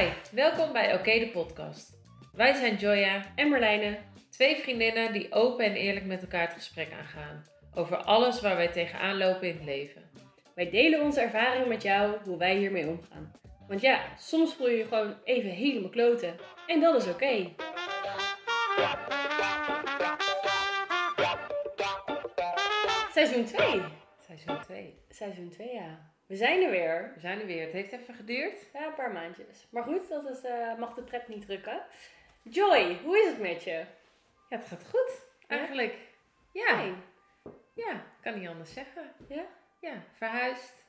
Hi, welkom bij Oké de podcast. Wij zijn Joya En Marlijne. Twee vriendinnen die open en eerlijk met elkaar het gesprek aangaan. Over alles waar wij tegenaan lopen in het leven. Wij delen onze ervaring met jou hoe wij hiermee omgaan. Want ja, soms voel je je gewoon even helemaal kloten. En dat is oké. Seizoen 2. Seizoen 2. Seizoen 2, ja. We zijn er weer. We zijn er weer. Het heeft even geduurd. Ja, een paar maandjes. Maar goed, dat is, eh, mag de pret niet drukken. Joy, hoe is het met je? Ja, het gaat goed. Eigenlijk. Ja. Fijn. Ja, kan niet anders zeggen. Ja? Ja, verhuisd.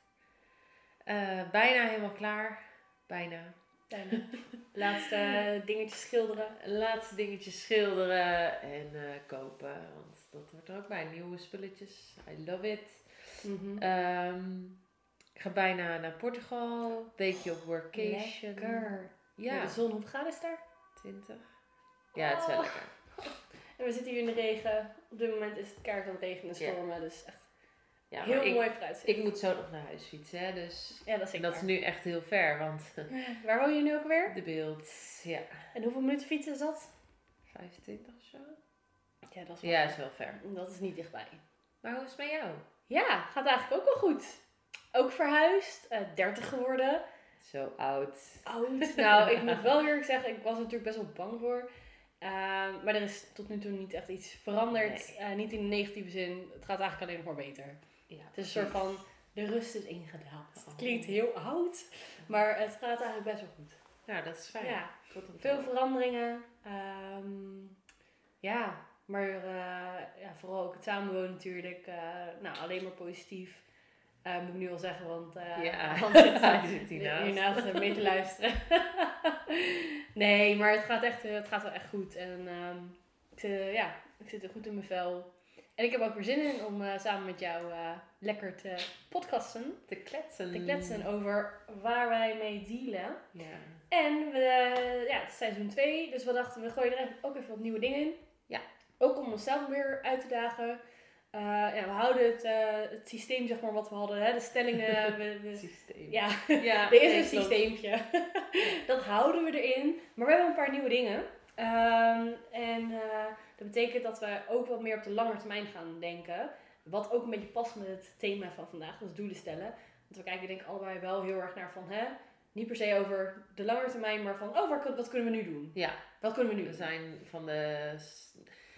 Eh, bijna helemaal klaar. Bijna. Bijna. Laatste dingetjes schilderen. Laatste dingetjes schilderen en eh, kopen. Want dat wordt er ook bij. Nieuwe spulletjes. I love it. Ehm, ik ga bijna naar Portugal. Weekje op workation. Lekker. Ja, Ja. De zon, hoe gaat het daar? 20. Ja, het is wel Oh. lekker. En we zitten hier in de regen. Op dit moment is het kaart aan het regenen en Ja. stormen. Dus echt Ja, heel ik, mooi vooruitzicht. ik moet zo nog naar huis fietsen. Hè, dus ja, dat is dat is nu echt heel ver. Want Waar woon je nu ook weer? de beeld, ja, En hoeveel minuten fietsen is dat? 25 of zo. Ja, dat is wel Ja, is wel ver. Dat is niet dichtbij. Maar hoe is het met jou? Ja, gaat eigenlijk ook wel goed. Ook verhuisd. eh 30 geworden. Zo oud. Oud. nou, ik moet wel eerlijk zeggen, ik was er natuurlijk best wel bang voor. Ehm, maar er is tot nu toe niet echt iets veranderd. Nee. Eh, niet in de negatieve zin. Het gaat eigenlijk alleen nog maar beter. Ja, Het is een soort van, de rust is ingedaald. Het klinkt heel oud, maar het gaat eigenlijk best wel goed. Nou, dat is fijn. Ja, veel veranderingen. Ehm, ja, maar eh, ja, vooral ook het samenwonen natuurlijk. nou, alleen maar positief. Eh, moet ik nu wel zeggen, want uh, Ja, Hans zit, hiernaast eh, mee te luisteren. nee, maar het gaat, echt, eh, het gaat wel echt goed. En ehm, ik, zit, eh, ja, ik zit er goed in mijn vel. En ik heb ook weer zin in om eh, samen met jou eh, lekker te podcasten. Te kletsen. Te kletsen over waar wij mee dealen. Ja. En we, ja, het is seizoen 2, dus we dachten we gooien er ook even wat nieuwe dingen in. Ja. Ook om onszelf weer uit te dagen. Eh, ja, we houden het, eh, het systeem zeg maar wat we hadden, hè, de stellingen. we, systeem. ja, ja er is nee, een klopt. systeempje. dat houden we erin. Maar we hebben een paar nieuwe dingen. Ehm, en eh, dat betekent dat we ook wat meer op de lange termijn gaan denken. Wat ook een beetje past met het thema van vandaag, dat is doelen stellen. Want we kijken denk ik allebei wel heel erg naar van, hè, niet per se over de lange termijn, maar van, oh, wat kunnen we nu doen? Ja, Wat kunnen we nu we doen? zijn van de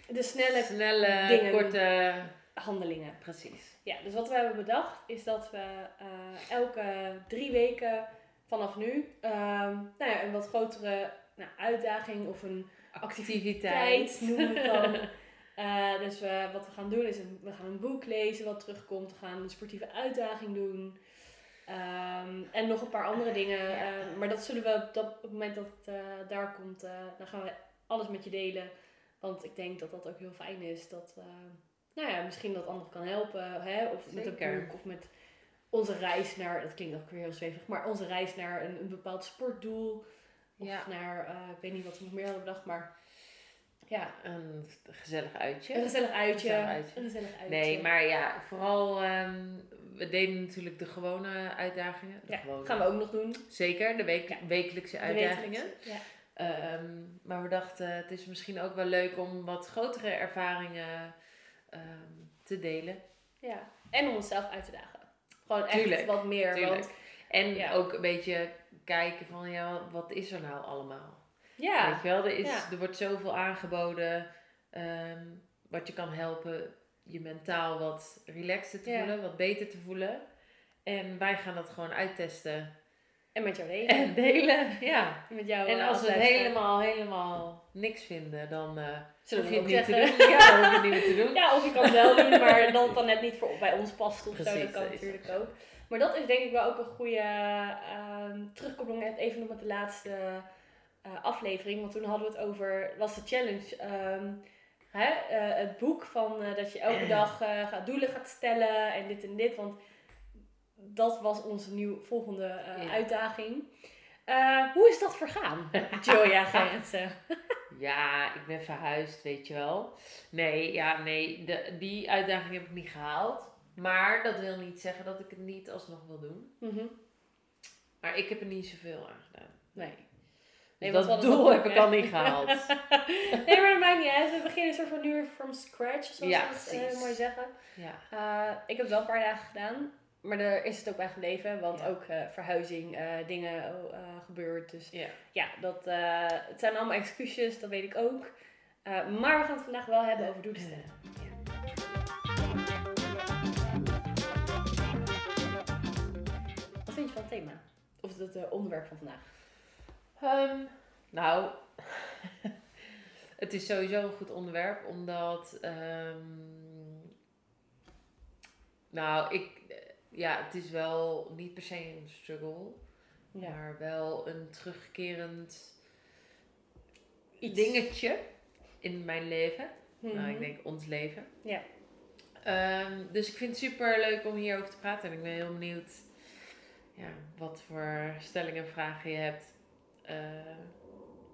De snelle snelle, dingen. korte... handelingen. Precies. Ja, dus wat we hebben bedacht is dat we eh, elke drie weken vanaf nu ehm, nou ja, een wat grotere nou, uitdaging of een activiteit noemen we dan. Eh, dus we, wat we gaan doen is een, we gaan een boek lezen wat terugkomt. We gaan een sportieve uitdaging doen. Ehm, en nog een paar andere dingen. Ja. Eh, maar dat zullen we op, dat, op het moment dat het daar komt, dan gaan we alles met je delen. Want ik denk dat dat ook heel fijn is. Dat nou ja, misschien dat anderen kan helpen. Hè? Of met een boek of met onze reis naar, dat klinkt ook weer heel zwevig, maar onze reis naar een, een bepaald sportdoel. Of Ja. naar, eh, ik weet niet wat we nog meer hadden bedacht, maar ja, Een gezellig uitje. een gezellig uitje. Gezellig uitje. Een gezellig uitje. Nee, maar ja, vooral, ehm, we deden natuurlijk de gewone uitdagingen. De Ja, gewone. gaan we ook nog doen. Zeker, de week, Ja. wekelijkse uitdagingen. wekelijkse, Ja. Ehm, maar we dachten, het is misschien ook wel leuk om wat grotere ervaringen ehm, te delen. ja. En om onszelf uit te dagen. Gewoon echt Tuurlijk, wat meer. tuurlijk. Want, En Ja. ook een beetje kijken van, ja, wat is er nou allemaal? ja, Weet je wel, er, is, Ja. er wordt zoveel aangeboden ehm, wat je kan helpen je mentaal wat relaxter te Ja. voelen, wat beter te voelen. En wij gaan dat gewoon uittesten en met jou delen. en delen. Ja. Met jou, En eh, als we het helemaal, helemaal niks vinden, dan eh Zullen hoef we je het niet zeggen. te doen. Ja, dan hoef je het niet meer te doen. Ja, of je kan het wel doen, maar dat het dan net niet voor, bij ons past of zo. Dat kan natuurlijk ook. Maar dat is denk ik wel ook een goede ehm terugkoppeling. Even nog met de laatste eh, aflevering. Want toen hadden we het over, was de challenge. ehm, hè, het boek van dat je elke dag gaat doelen gaat stellen en dit en dit. Want dat was onze nieuw, volgende eh, Ja. uitdaging. Eh, hoe is dat vergaan, Joya Gerritsen? Ja, ik ben verhuisd, weet je wel. Nee, ja, nee, de, die uitdaging heb ik niet gehaald. Maar dat wil niet zeggen dat ik het niet alsnog wil doen. Mhm. Maar ik heb er niet zoveel aan gedaan. Nee. Nee, dat doel heb ik al niet gehaald. nee, maar dat maakt niet uit. We beginnen soort van nu weer from scratch, zoals Ja, we het eh, mooi zeggen. Ja. Ik heb het wel een paar dagen gedaan. Maar daar is het ook bij gebleven. Want Ja. ook eh, verhuizing, eh, dingen eh, gebeurd. Dus Ja. ja, dat, het zijn allemaal excuses, dat weet ik ook. Maar we gaan het vandaag wel hebben over doelstellen. Wat vind je van het thema? Of het onderwerp van vandaag? Ehm, nou, het is sowieso een goed onderwerp, omdat. ehm, nou, ik. Eh, Ja, het is wel niet per se een struggle, maar wel een terugkerend Iets. dingetje in mijn leven. Nou, Mhm. ik denk ons leven. Ja. Ehm, dus ik vind het super leuk om hierover te praten. En ik ben heel benieuwd ja, wat voor stellingen en vragen je hebt. Eh,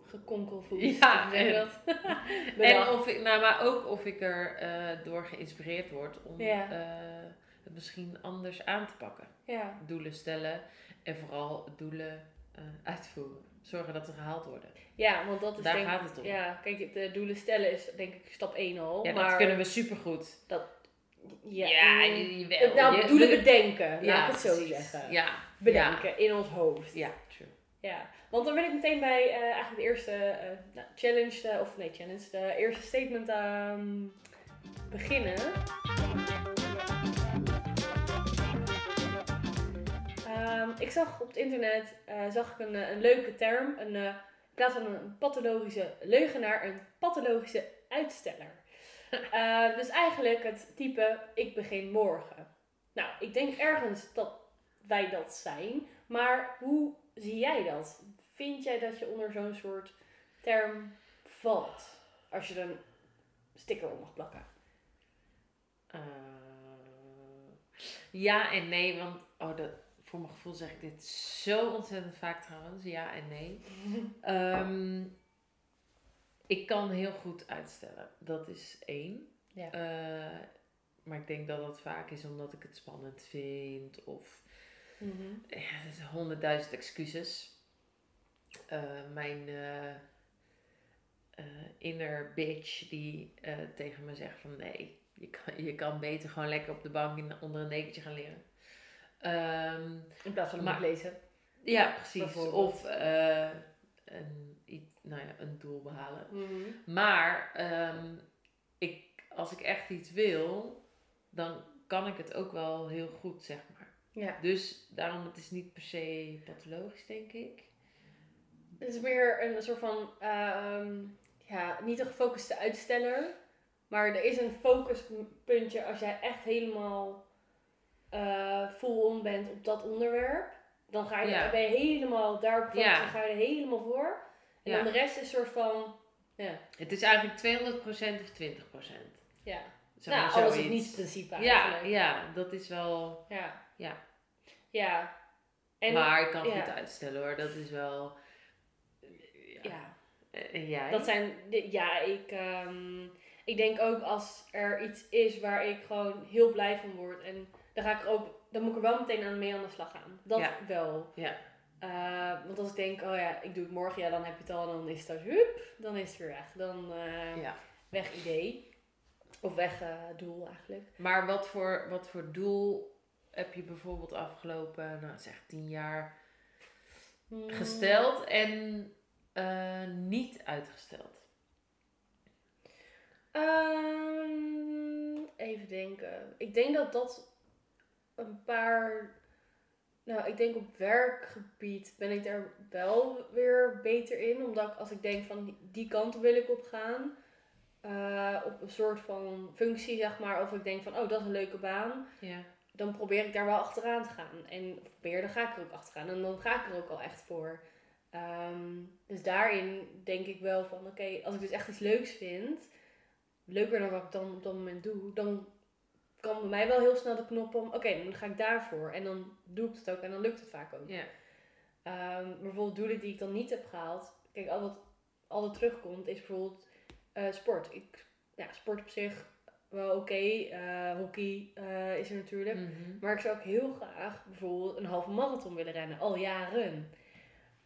Gekonkel voelt. Ja, en- dat? en of ik, nou, maar ook of ik er eh, door geïnspireerd word om Ja. eh, misschien anders aan te pakken. Ja. Doelen stellen en vooral doelen eh, uitvoeren. Zorgen dat ze gehaald worden. ja, want dat is Daar denk gaat het om. Ja, kijk, de doelen stellen is denk ik stap 1 al. Ja, maar dat kunnen we supergoed. Ja, Ja, mm, jawel. nou, Je- doelen bedenken, Ja, laat ik het zo precies. zeggen. Ja, Bedenken in ons hoofd. Ja, true. Ja, want dan wil ik meteen bij eh, eigenlijk de eerste eh, nou, challenge, of nee, challenge, de eerste statement ehm, beginnen. Ehm, ik zag op het internet eh, zag ik een, eh, een leuke term. Een, eh, in plaats van een pathologische leugenaar, een pathologische uitsteller. Eh, dus eigenlijk het type, ik begin morgen. Nou, ik denk ergens dat wij dat zijn. Maar hoe zie jij dat? Vind jij dat je onder zo'n soort term valt? Als je er een sticker op mag plakken. Ja en nee, want oh, dat, voor mijn gevoel zeg ik dit zo ontzettend vaak trouwens. Ja en nee. Ehm, ik kan heel goed uitstellen. Dat is één. Ja. Eh, maar ik denk dat dat vaak is omdat ik het spannend vind. Of Mhm. ja, er honderdduizend excuses. Eh, mijn eh, inner bitch die tegen me zegt van nee, je kan, je kan beter gewoon lekker op de bank in, onder een dekentje gaan leren. Ehm, In plaats van een Maar- boek lezen. ja, precies. Of eh, een, nou ja, een doel behalen. Mhm. Maar ehm, ik, als ik echt iets wil, dan kan ik het ook wel heel goed, zeg maar. Ja. Dus daarom, het is niet per se pathologisch, denk ik. Het is meer een soort van, ehm, ja, niet een gefocuste uitsteller. Maar er is een focuspuntje als jij echt helemaal eh full on bent op dat onderwerp. Dan ga je, Ja. ben je helemaal daarop Ja. en ga je er helemaal voor. En Ja. dan de rest is een soort van, ja, Het is eigenlijk 200% of 20%. ja. Nou, alles of zoiets. niets principe Ja, eigenlijk. ja, dat is wel... Ja. Ja. Ja. En, maar ik kan ja. goed uitstellen hoor, dat is wel... Ja. ja. Eh, En jij? Dat zijn, ja, ik, ehm, ik denk ook als er iets is waar ik gewoon heel blij van word. En dan ga ik er ook, dan moet ik er wel meteen aan mee aan de slag gaan. Dat Ja. wel. Ja. Eh, want als ik denk, oh ja, ik doe het morgen, ja, dan heb je het al, dan is het als, hup, dan is het weer weg. Dan eh, ja. weg idee. Of weg eh, doel eigenlijk. Maar wat voor, wat voor doel heb je bijvoorbeeld afgelopen, nou zeg tien jaar Hmm. gesteld en niet uitgesteld? Ehm, even denken. Ik denk dat dat een paar. Nou, ik denk op werkgebied ben ik daar wel weer beter in. Omdat ik, als ik denk van die kant wil ik op gaan. eh, op een soort van functie, zeg maar. Of ik denk van, oh, dat is een leuke baan. Ja. Dan probeer ik daar wel achteraan te gaan. En of probeer, dan ga ik er ook achteraan. En dan ga ik er ook al echt voor. Ehm, dus daarin denk ik wel van, oké, als ik dus echt iets leuks vind leuker dan wat ik dan op dat moment doe, dan kan bij mij wel heel snel de knop om, oké, dan ga ik daarvoor. En dan doe ik het ook en dan lukt het vaak ook. Ja. Ehm, bijvoorbeeld doelen die ik dan niet heb gehaald, kijk, al wat altijd terugkomt, is bijvoorbeeld eh, sport. Ik, ja, sport op zich wel oké. Eh, hockey eh, is er natuurlijk. Mhm. Maar ik zou ook heel graag bijvoorbeeld een halve marathon willen rennen, al jaren.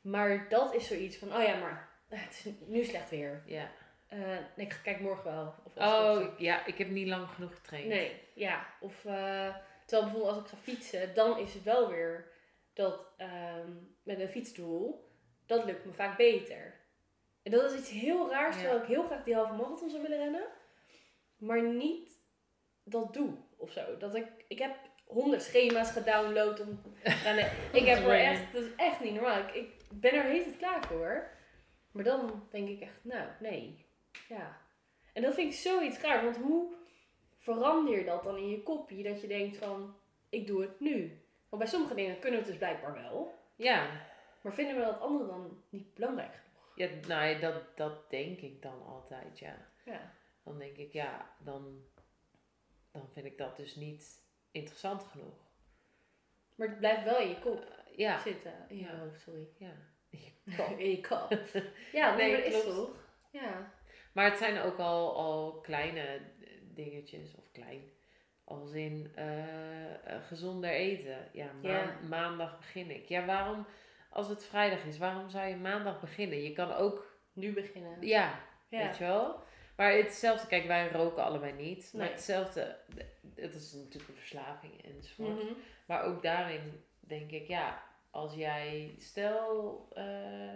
Maar dat is zoiets van, oh ja, maar het is nu slecht weer. Ja. Eh, nee, ik kijk morgen wel. Of ik Oh, ja, ik heb niet lang genoeg getraind. Nee, ja. Of eh, terwijl bijvoorbeeld als ik ga fietsen, dan is het wel weer dat ehm, met een fietsdoel, dat lukt me vaak beter. En dat is iets heel raars, Ja. terwijl ik heel graag die halve marathon zou willen rennen, maar niet dat doe of zo. Dat ik, ik heb honderd schema's gedownload om rennen. ik heb er echt, dat is echt niet normaal. Ik, ik ben er heet het klaar voor. Maar dan denk ik echt, nou, nee. Ja. En dat vind ik zoiets raar, want hoe verander je dat dan in je kopie? Dat je denkt van, ik doe het nu. Want bij sommige dingen kunnen we het dus blijkbaar wel. Ja, Maar vinden we dat andere dan niet belangrijk genoeg? ja nou, ja, dat, dat denk ik dan altijd, ja. Ja. Dan denk ik, ja, dan, dan vind ik dat dus niet interessant genoeg. Maar het blijft wel in je kop Eh, ja, zitten. In je Ja. hoofd, sorry. ja. in je kop. Ja, nee, maar dat is toch? Ja. Maar het zijn ook al, al kleine dingetjes, of klein, als in eh, eh, gezonder eten. Ja, maan- Ja. maandag begin ik. Ja, waarom, als het vrijdag is, waarom zou je maandag beginnen? Je kan ook, Nu beginnen. ja, Ja. weet je wel. Maar hetzelfde, kijk, wij roken allebei niet. Maar Nee. hetzelfde, het is natuurlijk een verslaving enzovoort. Mhm. Maar ook daarin denk ik, ja, als jij, stel, eh,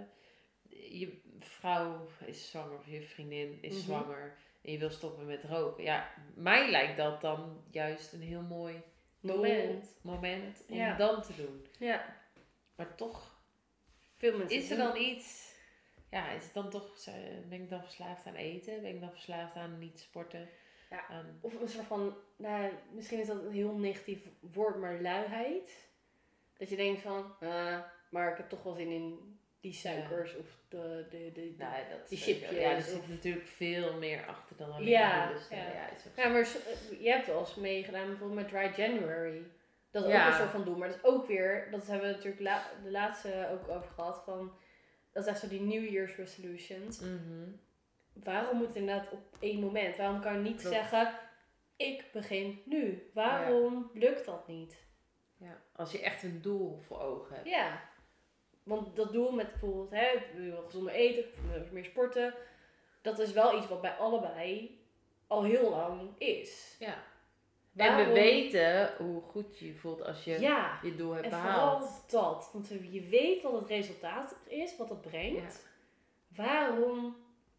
je vrouw is zwanger of je vriendin is Mhm. zwanger en je wil stoppen met roken. Ja, mij lijkt dat dan juist een heel mooi Moment. moment om Ja. dan te doen. Ja. Maar toch, Veel mensen is er dan iets, ja, is het dan toch, ben ik dan verslaafd aan eten? Ben ik dan verslaafd aan niet sporten? Ja. Aan, Of een soort van, nou, misschien is dat een heel negatief woord, maar luiheid. Dat je denkt van, ah, maar ik heb toch wel zin in die suikers of de, de, de, de- nou, dat Die chipjes Ja, er zit natuurlijk veel meer achter dan alleen Ja, ja. Ja, is ook Ja, maar eh, je hebt wel eens meegedaan bijvoorbeeld met Dry January. Dat is Ja. ook een soort van doel. Maar dat is ook weer, dat hebben we natuurlijk la- de laatste ook over gehad. Van, dat is echt zo die New Year's resolutions. Mhm. Waarom moet het inderdaad op één moment? Waarom kan je niet Klopt. zeggen, ik begin nu? Waarom lukt dat niet? Ja, als je echt een doel voor ogen hebt. Ja. Want dat doel met bijvoorbeeld, hè, ik wil gezonder eten, ik wil meer sporten. Dat is wel iets wat bij allebei al heel lang is. Ja. En we weten hoe goed je je voelt als je Ja. je doel hebt En behaald. vooral dat. Want je weet wat het resultaat is, wat het brengt. Waarom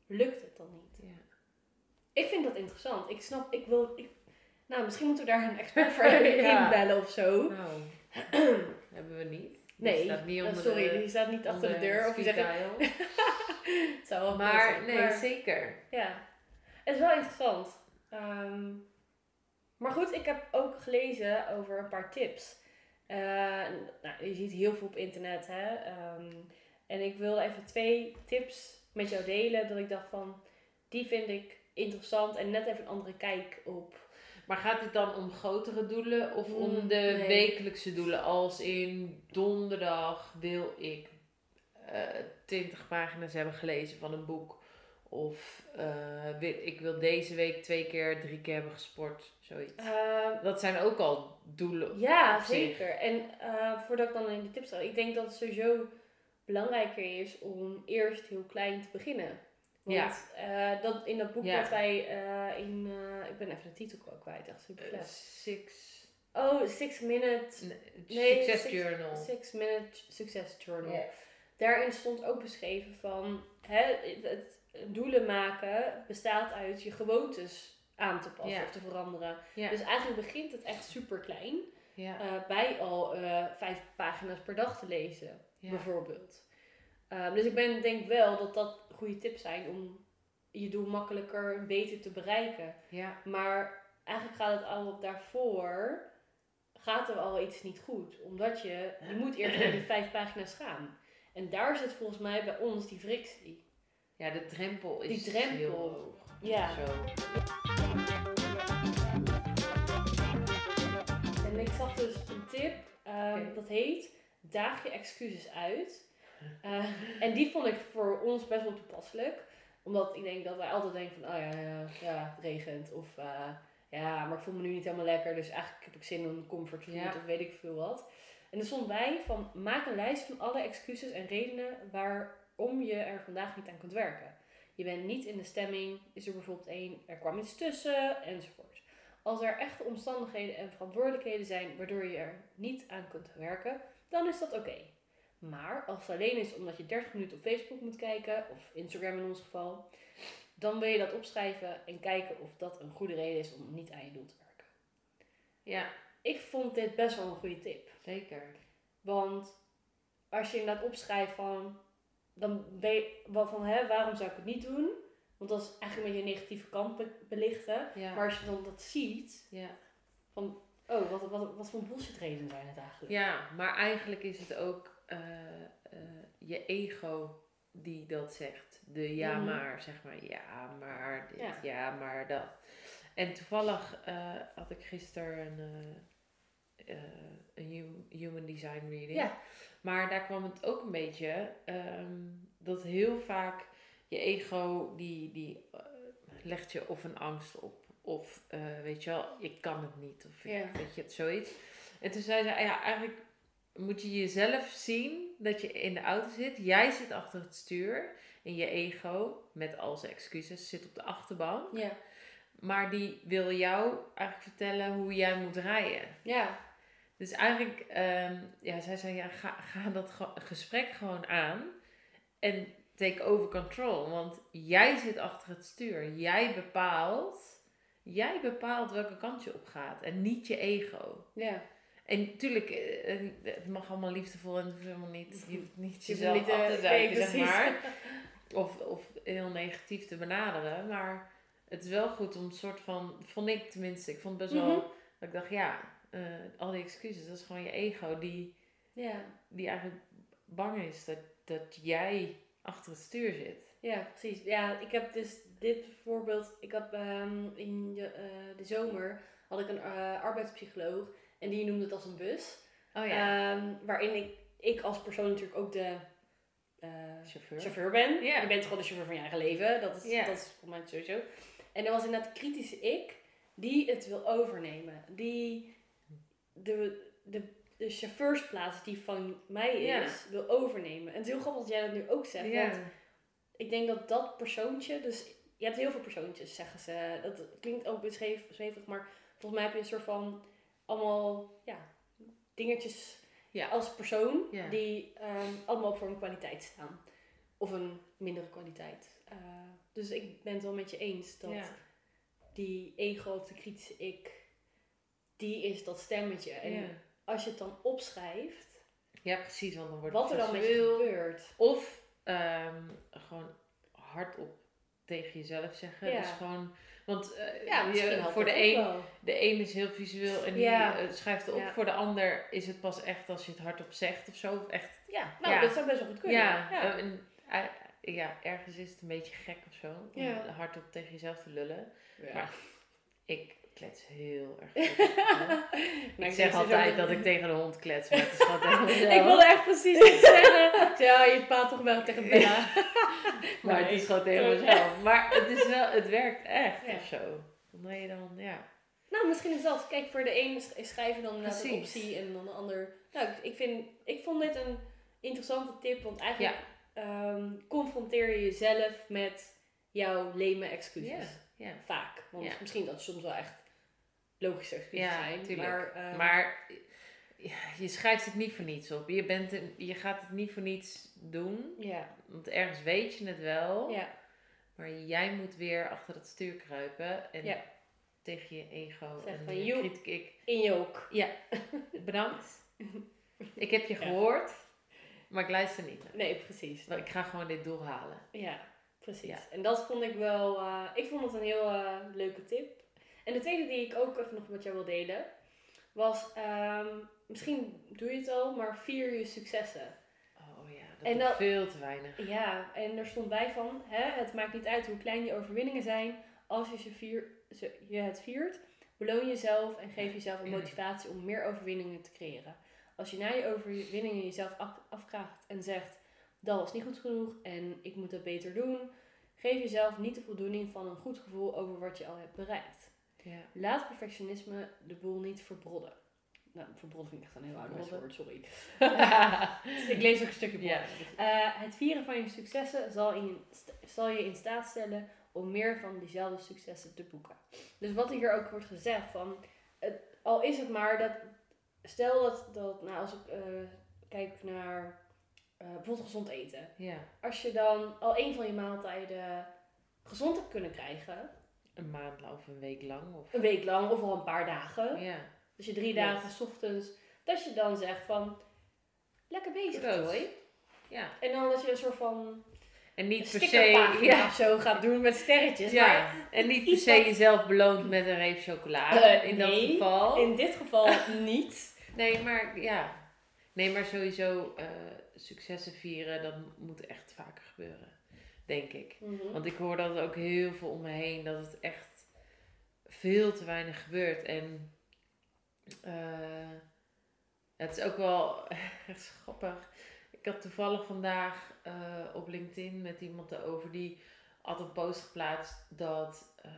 lukt het dan niet? Ja. Ik vind dat interessant. Ik snap, ik wil... Ik, nou, misschien moeten we daar een expert voor Ja. inbellen of zo. Nou, hebben we niet. Die Nee, staat niet eh, onder sorry, de, die staat niet achter de deur. Of je zegt, het zou wel Maar kunnen, nee, maar- zeker. Ja, het is wel interessant. Ehm, maar goed, ik heb ook gelezen over een paar tips. Eh, nou, je ziet heel veel op internet. Hè? Ehm, en ik wil even twee tips met jou delen. Dat ik dacht van, die vind ik interessant. En net even een andere kijk op. Maar gaat het dan om grotere doelen of om Mm, de nee. wekelijkse doelen? Als in donderdag wil ik eh 20 pagina's hebben gelezen van een boek. Of eh, wil- ik wil deze week twee keer, drie keer hebben gesport. Zoiets. Ehm, Dat zijn ook al doelen. Ja, zeker. En eh, voordat ik dan in de tips ga, ik denk dat het sowieso belangrijker is om eerst heel klein te beginnen. Want eh, dat, in dat boek Ja. dat wij eh, in, eh, ik ben even de titel ook kwijt, echt super. Six. Oh, Six Minute, nee, Success six- Journal. Six Minute Success Journal. Ja. Daarin stond ook beschreven van hè, het, doelen maken bestaat uit je gewoontes aan te passen Ja. of te veranderen. Ja. Dus eigenlijk begint het echt super klein. ja. eh, bij al eh, vijf pagina's per dag te lezen, Ja. bijvoorbeeld. Ehm, dus ik ben, denk wel dat dat goede tips zijn om je doel makkelijker beter te bereiken. ja. Maar eigenlijk gaat het al daarvoor, gaat er al iets niet goed. Omdat je, je moet eerst naar die vijf pagina's gaan. En daar zit volgens mij bij ons die frictie. Ja, de drempel is Die drempel. heel hoog. Ja. Zo. En ik zag dus een tip, ehm, dat heet Daag je excuses uit. Eh, en die vond ik voor ons best wel toepasselijk. Omdat ik denk dat wij altijd denken van, oh ja, ja, ja het regent. Of eh, ja, maar ik voel me nu niet helemaal lekker. Dus eigenlijk heb ik zin in een comfortfood Ja. of weet ik veel wat. En er stond bij van maak een lijst van alle excuses en redenen waarom je er vandaag niet aan kunt werken. Je bent niet in de stemming, is er bijvoorbeeld één, er kwam iets tussen, enzovoort. Als er echte omstandigheden en verantwoordelijkheden zijn waardoor je er niet aan kunt werken, dan is dat oké. Maar als het alleen is omdat je 30 minuten op Facebook moet kijken, of Instagram in ons geval, dan wil je dat opschrijven en kijken of dat een goede reden is om niet aan je doel te werken. Ja, Ik vond dit best wel een goede tip. zeker. Want als je inderdaad opschrijft van, dan ben je wel van, hè, waarom zou ik het niet doen? Want dat is eigenlijk een beetje een negatieve kant be- belichten. Ja. Maar als je dan dat ziet, ja. van, oh, wat, wat, wat voor bullshit redenen zijn het eigenlijk? ja, maar eigenlijk is het ook eh, eh, je ego die dat zegt. De ja Mhm. maar, zeg maar. Ja, maar dit, Ja. ja, maar dat. En toevallig eh, had ik gisteren een, een hu- human design reading. Ja. Maar daar kwam het ook een beetje ehm, dat heel vaak je ego die, die legt je of een angst op. Of weet je wel, je kan het niet. Of Ja. weet je het, zoiets. En toen zei ze, ja, eigenlijk moet je jezelf zien dat je in de auto zit. Jij zit achter het stuur. En je ego, met al zijn excuses, zit op de achterbank. Ja. Maar die wil jou eigenlijk vertellen hoe jij moet rijden. Ja. Dus eigenlijk, ehm, ja, zij zei, ja, ga, ga dat ge- gesprek gewoon aan. En take over control. Want jij zit achter het stuur. Jij bepaalt, jij bepaalt welke kant je op gaat. En niet je ego. Ja. En natuurlijk, eh, eh, het mag allemaal liefdevol en het hoeft helemaal niet, je hoeft niet Je jezelf niet, af eh, te nee, zeiken, zeg maar. Of, of heel negatief te benaderen. Maar het is wel goed om een soort van, vond ik tenminste, ik vond het best wel, Mhm. dat ik dacht, ja, al die excuses, dat is gewoon je ego die, Ja. die eigenlijk bang is dat, dat jij achter het stuur zit. Ja, precies. Ja, ik heb dus dit voorbeeld. Ik heb ehm, in eh, de zomer had ik een arbeidspsycholoog en die noemde het als een bus. Oh Ehm, waarin ik, ik als persoon natuurlijk ook de eh, chauffeur. chauffeur ben. Ja. Je bent gewoon de chauffeur van je eigen leven. Dat is, Ja. dat is voor mij sowieso. En er was inderdaad kritische ik die het wil overnemen. Die de, de, de chauffeursplaats die van mij is, Ja. wil overnemen. En het is heel grappig dat jij dat nu ook zegt. Want Ja. ik denk dat dat persoontje, dus je hebt heel veel persoontjes, zeggen ze. Dat klinkt ook beschreven, zweverig, maar volgens mij heb je een soort van allemaal ja, dingetjes Ja. als persoon Ja. die ehm, allemaal voor een kwaliteit staan. Of een mindere kwaliteit. Eh, dus ik ben het wel met je eens dat Ja. die ego of de kritische ik, die is dat stemmetje. En als je het dan opschrijft, ja, precies, want dan wordt wat er het dan met je gebeurt. Of ehm, gewoon hardop tegen jezelf zeggen. Ja. Dus gewoon, want eh, Ja, je- voor de een, wel. de een is heel visueel en die Ja. eh, schrijft het op. Ja. Voor de ander is het pas echt als je het hardop zegt of zo. Of echt, Ja, nou, Ja. dat zou best wel goed kunnen. ja, ja. eh, en, ja, ergens is het een beetje gek of zo. Om Ja. hardop tegen jezelf te lullen. Ja. Maar ik klets heel erg goed. Nou, ik zeg altijd dat ik tegen de hond klets, maar het is gewoon tegen. Ik wilde echt precies iets zeggen. Ja, je praat toch wel tegen Bella. Maar het is gewoon tegen mezelf. Maar het is wel, het werkt echt Ja. of zo. Je dan, ja. Nou, misschien is dat. Kijk, voor de een sch- schrijf je dan inderdaad een Precies. optie en dan de ander. Nou, ik- vind, ik vond dit een interessante tip, want eigenlijk ehm, confronteer je jezelf met jouw leme excuses. Ja, ja. Vaak. Want misschien dat soms wel echt logische excuses Ja, zijn. tuurlijk. Maar, ehm, Maar ja, je schrijft het niet voor niets op. Je, bent een- je gaat het niet voor niets doen. ja, Want ergens weet je het wel. ja, Maar jij moet weer achter het stuur kruipen. En Ja. tegen je ego Zeg en van, je kritiek. Ik, in je ook. ja, bedankt. Ik heb je gehoord. Maar ik luister niet. naar. Nee, precies. Ik ga gewoon dit doel halen. Ja, precies. En dat vond ik wel, eh, ik vond het een heel eh, leuke tip. En de tweede die ik ook even nog met jou wil delen, was, ehm, misschien doe je het al, maar vier je successen. Oh ja, dat En is dat- veel te weinig. Ja, en er stond bij van, hè, het maakt niet uit hoe klein je overwinningen zijn, als je, ze vier, ze, je het viert, beloon jezelf en geef jezelf een motivatie om meer overwinningen te creëren. Als je na je overwinningen jezelf af, afkraagt en zegt, dat was niet goed genoeg en ik moet dat beter doen, geef jezelf niet de voldoening van een goed gevoel over wat je al hebt bereikt. Ja. Laat perfectionisme de boel niet verbrodden. Nou, verbroddelen vind ik echt een heel oud woord, sorry. ik lees ook een stukje. Ja. Eh, het vieren van je successen zal, in, zal je in staat stellen om meer van diezelfde successen te boeken. Dus wat hier ook wordt gezegd van, het, al is het maar dat, stel dat, dat nou als ik eh, kijk naar eh, bijvoorbeeld gezond eten. ja, Als je dan al een van je maaltijden gezond hebt kunnen krijgen, een maand lang of een week lang. Of, een week lang of al een paar dagen, ja, dus je drie dagen 's ochtends, dat je dan zegt van, lekker bezig. Hoi. ja. En dan dat je een soort van En niet per se, ja, of zo gaat doen met sterretjes. Maar ja. En niet per se jezelf beloont met een reep chocolade. Eh, in nee, dat geval. in dit geval niet. Nee, maar ja. Nee, maar sowieso eh, successen vieren, dat moet echt vaker gebeuren. Denk ik. Want ik hoor dat ook heel veel om me heen, dat het echt veel te weinig gebeurt. En eh, het is ook wel echt grappig. Ik had toevallig vandaag eh, op LinkedIn met iemand erover die had een post geplaatst dat ehm,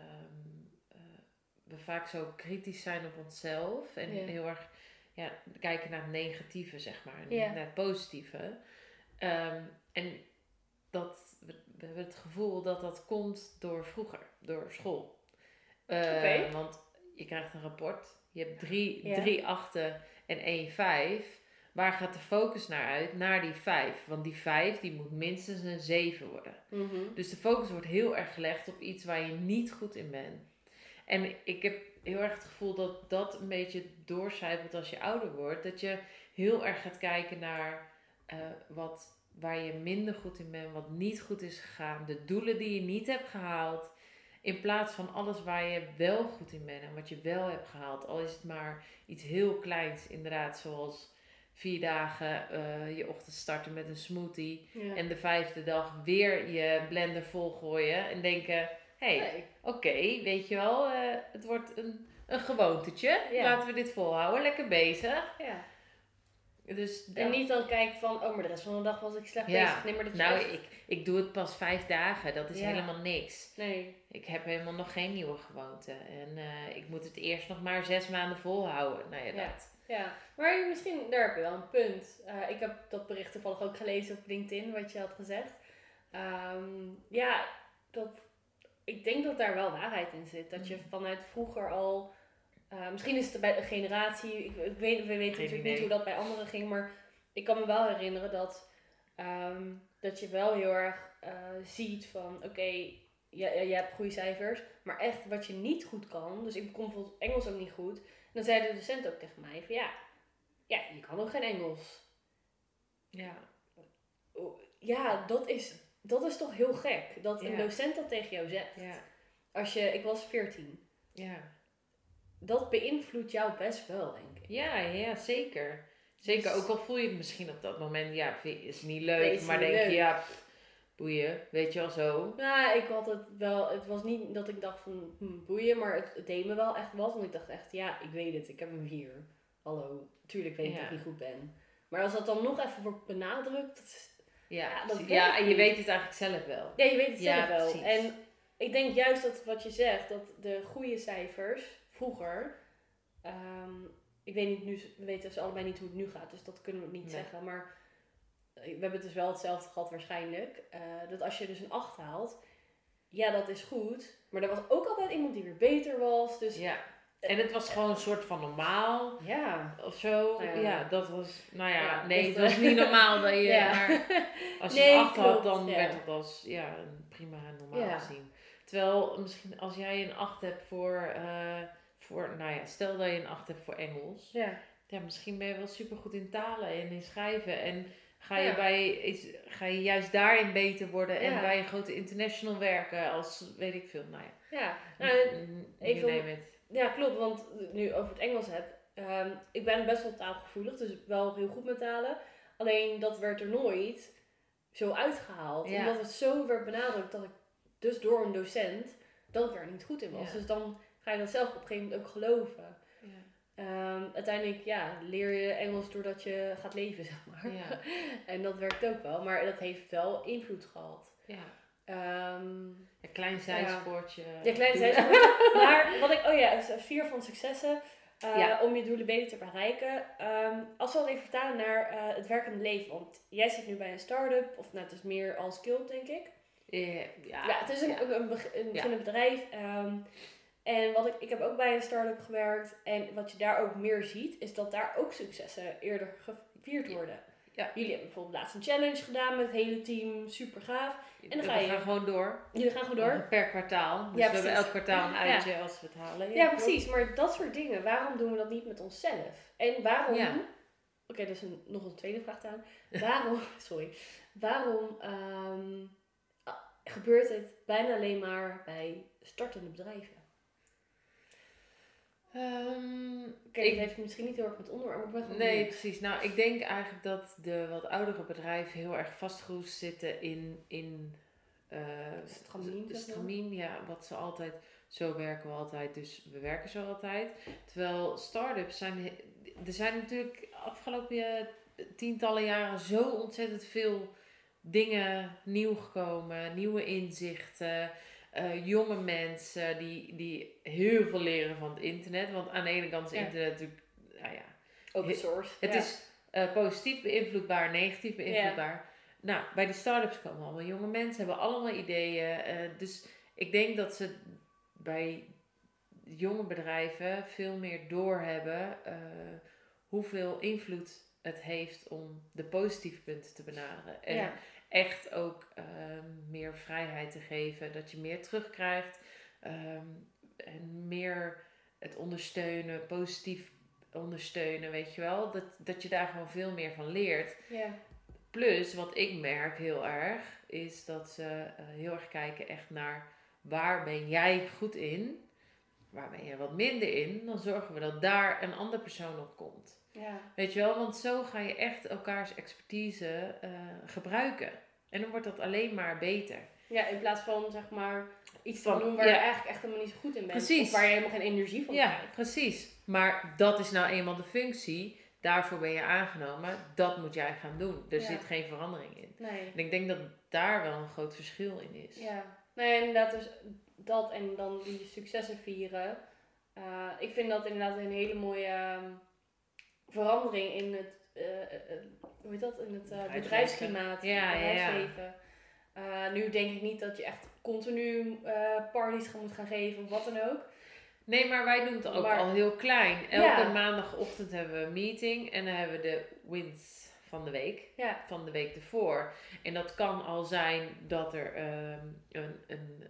eh, we vaak zo kritisch zijn op onszelf en Ja. heel erg ja, kijken naar het negatieve, zeg maar, en Ja. niet naar het positieve. Ehm, en dat we, hebben het gevoel dat dat komt door vroeger, door school. Oké. Want je krijgt een rapport, je hebt drie, Ja. drie achten en één vijf. Waar gaat de focus naar uit? Naar die vijf. Want die vijf die moet minstens een zeven worden. Mhm. Dus de focus wordt heel erg gelegd op iets waar je niet goed in bent. En ik heb heel erg het gevoel dat dat een beetje doorcijpelt als je ouder wordt. Dat je heel erg gaat kijken naar eh, wat, waar je minder goed in bent, wat niet goed is gegaan, de doelen die je niet hebt gehaald. In plaats van alles waar je wel goed in bent en wat je wel hebt gehaald. Al is het maar iets heel kleins, inderdaad, zoals vier dagen eh, je ochtend starten met een smoothie. Ja. En de vijfde dag weer je blender volgooien en denken: hé, hey, oké, weet je wel, eh, het wordt een, een gewoontetje. Ja. Laten we dit volhouden, lekker bezig. Ja. Dus En niet dan kijken van, oh, maar de rest van de dag was ik slecht Ja. bezig. Nee, maar dat nou, echt- ik, ik doe het pas vijf dagen, dat is Ja. helemaal niks. Nee. Ik heb helemaal nog geen nieuwe gewoonte. En eh, ik moet het eerst nog maar zes maanden volhouden. Nou ja, dat. Ja, maar misschien, daar heb je wel een punt. Eh, ik heb dat bericht toevallig ook gelezen op LinkedIn, wat je had gezegd. Ehm, ja, dat, ik denk dat daar wel waarheid in zit. Dat je Mm. vanuit vroeger al, eh, misschien is het bij de generatie, ik, ik weet, we weten natuurlijk idee. niet hoe dat bij anderen ging, maar ik kan me wel herinneren dat, ehm, dat je wel heel erg eh, ziet van, oké, je, je hebt goede cijfers, maar echt wat je niet goed kan, dus ik kon bijvoorbeeld Engels ook niet goed, dan zei de docent ook tegen mij van ja, ja, je kan ook geen Engels. Ja. Ja, dat is, dat is toch heel gek. Dat een docent dat tegen jou zegt. Ja. Als je, ik was 14. Ja. Dat beïnvloedt jou best wel, denk ik. Ja, ja, zeker. Zeker, Dus- ook al voel je het misschien op dat moment, ja, is niet leuk, Nee, is maar niet denk je, ja, pff, boeien, weet je wel zo. Nou, ik had het wel, het was niet dat ik dacht van hm, boeien, maar het, het deed me wel echt wat. Want ik dacht echt, ja, ik weet het, ik heb hem hier. Hallo, tuurlijk weet ik dat ik niet goed ben. Maar als dat dan nog even wordt benadrukt, dat is- Ja, Ja, dat ja en je weet het eigenlijk zelf wel. Ja, je weet het Ja, zelf wel. precies. En ik denk juist dat wat je zegt, dat de goede cijfers vroeger, ehm, ik weet niet nu, we weten dus allebei niet hoe het nu gaat, dus dat kunnen we niet Nee. zeggen. Maar eh, we hebben dus wel hetzelfde gehad waarschijnlijk. eh, dat als je dus een 8 haalt, ja, dat is goed. Maar er was ook altijd iemand die weer beter was. Dus ja, Ja. En het was gewoon een soort van normaal of zo. Nou ja. ja. dat was, nou ja, Ja, nee, ligt het was er- niet normaal dat je, Ja. maar als je Nee, een acht had, klopt, dan ja. werd het als, ja, een prima en normaal Ja. gezien. Terwijl, misschien als jij een acht hebt voor, eh, voor, nou ja, stel dat je een acht hebt voor Engels. ja. Ja, misschien ben je wel super goed in talen en in schrijven. En ga je, Ja. bij, iets, ga je juist daarin beter worden en Ja. bij een grote international werken als, weet ik veel, nou ja. ja. Nou, even. Ja, klopt. Want nu over het Engels heb. ehm, ik ben best wel taalgevoelig, dus wel heel goed met talen. Alleen dat werd er nooit zo uitgehaald. Omdat het zo werd benadrukt dat ik dus door een docent dat ik er niet goed in was. Dus dan ga je dat zelf op een gegeven moment ook geloven. Ja. Ehm, uiteindelijk ja, leer je Engels doordat je gaat leven, zeg maar. Ja. en dat werkt ook wel, maar dat heeft wel invloed gehad. Ja. Ehm, Een klein zijspoortje. ja, klein Doe- zijspoor. maar wat ik, oh ja, dus, eh, vier van successen. eh, Ja. om je doelen beter te bereiken. Ehm, als we dat even vertalen naar eh, het werkende leven. Want jij zit nu bij een start-up, of nou, het is meer als skilled, denk ik. Ja, Ja, het is een, ja. een, een, beg- een Ja. beginnend bedrijf. ehm, en wat ik, ik heb ook bij een start-up gewerkt. En wat je daar ook meer ziet, is dat daar ook successen eerder gevierd worden. Ja. Jullie hebben bijvoorbeeld laatst een challenge gedaan met het hele team, super gaaf. dan we ga je- gaan gewoon door. Jullie gaan gewoon door. Per kwartaal. Dus Ja, we hebben elk kwartaal een Ja. uitje als we het halen. Ja, precies. Maar dat soort dingen, waarom doen we dat niet met onszelf? En waarom... Oké, dat is een, nog een tweede vraag aan. Waarom... sorry. Waarom ehm, ah, gebeurt het bijna alleen maar bij startende bedrijven? Ehm, Oké, ik- dat heeft misschien niet heel erg met onderwerp, maar ik ben Nee, precies. Nou, ik denk eigenlijk dat de wat oudere bedrijven heel erg vastgeroest zitten in, in eh, Stramien, ja, wat ze altijd, zo werken we altijd, dus we werken zo altijd. Terwijl start-ups zijn, er zijn natuurlijk afgelopen eh, tientallen jaren zo ontzettend veel dingen nieuw gekomen, nieuwe inzichten. Eh, jonge mensen die, die heel veel leren van het internet. Want aan de ene kant is Ja. internet natuurlijk, nou ja, Open source. het ja. is eh, positief beïnvloedbaar, negatief beïnvloedbaar. Nou, bij die start-ups komen allemaal jonge mensen, hebben allemaal ideeën. eh, dus ik denk dat ze bij jonge bedrijven veel meer doorhebben hoeveel invloed het heeft om de positieve punten te benaderen. En ja. Echt ook ehm, meer vrijheid te geven, dat je meer terugkrijgt ehm, en meer het ondersteunen, positief ondersteunen, weet je wel. Dat, dat je daar gewoon veel meer van leert. ja. Plus, wat ik merk heel erg, is dat ze eh, heel erg kijken echt naar waar ben jij goed in, waar ben je wat minder in, dan zorgen we dat daar een andere persoon op komt. Ja. Weet je wel, want zo ga je echt elkaars expertise eh, gebruiken. En dan wordt dat alleen maar beter. Ja, in plaats van zeg maar iets Van- te doen waar ja. je eigenlijk echt helemaal niet zo goed in bent. Precies. Of waar je helemaal geen energie van Ja, krijgt. precies. Maar dat is nou eenmaal de functie. Daarvoor ben je aangenomen. Dat moet jij gaan doen. Er Ja. zit geen verandering in. Nee. En ik denk dat daar wel een groot verschil in is. Ja, nee, inderdaad, dus dat en dan die successen vieren. Eh, ik vind dat inderdaad een hele mooie ehm, verandering in het, eh, eh, eh, hoe heet dat, in het bedrijfsklimaat, Ja, ja, ja. bedrijfsleven. Eh, nu denk ik niet dat je echt continu parties moet gaan geven of wat dan ook. Nee, maar wij doen het ook Maar- al heel klein. Elke Ja. maandagochtend hebben we een meeting. En dan hebben we de wins van de week. Ja, van de week ervoor. En dat kan al zijn dat er ehm, een, een